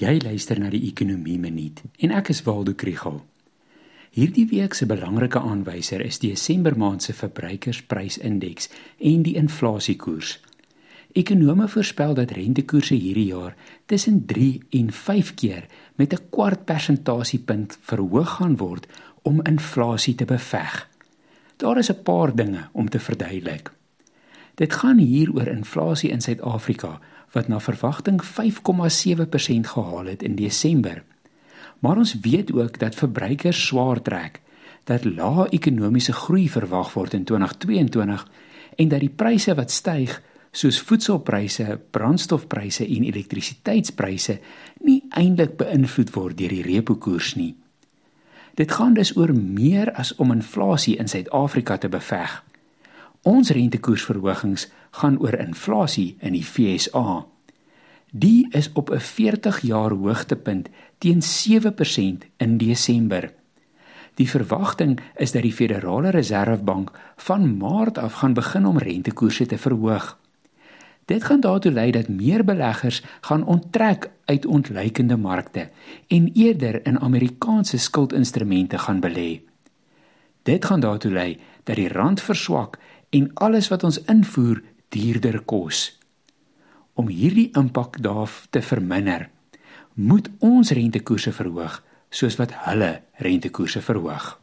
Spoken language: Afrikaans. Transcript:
Jy luister na die Ekonomie Minuut en ek is Waldo Krugel. Hierdie week se belangrike aanwyser is die Desember maand se verbruikersprysindeks en die inflasiekoers. Ekonome voorspel dat rentekoerse hierdie jaar tussen 3 en 5 keer met 'n kwart persentasiepunt verhoog gaan word om inflasie te beveg. Daar is 'n paar dinge om te verduidelik. Dit gaan hier oor inflasie in Suid-Afrika wat na verwagting 5,7% gehaal het in Desember. Maar ons weet ook dat verbruikers swaar trek, dat lae ekonomiese groei verwag word in 2022 en dat die pryse wat styg, soos voedselpryse, brandstofpryse en elektrisiteitspryse, nie eintlik beïnvloed word deur die repo koers nie. Dit gaan dus oor meer as om inflasie in Suid-Afrika te beveg. Ons rentekoersverhogings gaan oor inflasie in die FSA. Die is op 'n 40 jaar hoogtepunt teen 7% in Desember. Die verwagting is dat die Federale Reservebank van Maart af gaan begin om rentekoerse te verhoog. Dit gaan daartoe lei dat meer beleggers gaan onttrek uit ontleikende markte en eerder in Amerikaanse skuldinstrumente gaan belê. Dit gaan daartoe lei dat die rand verswak en alles wat ons invoer duurder kos. Om hierdie impak daarf te verminder, moet ons rentekoerse verhoog soos wat hulle rentekoerse verhoog.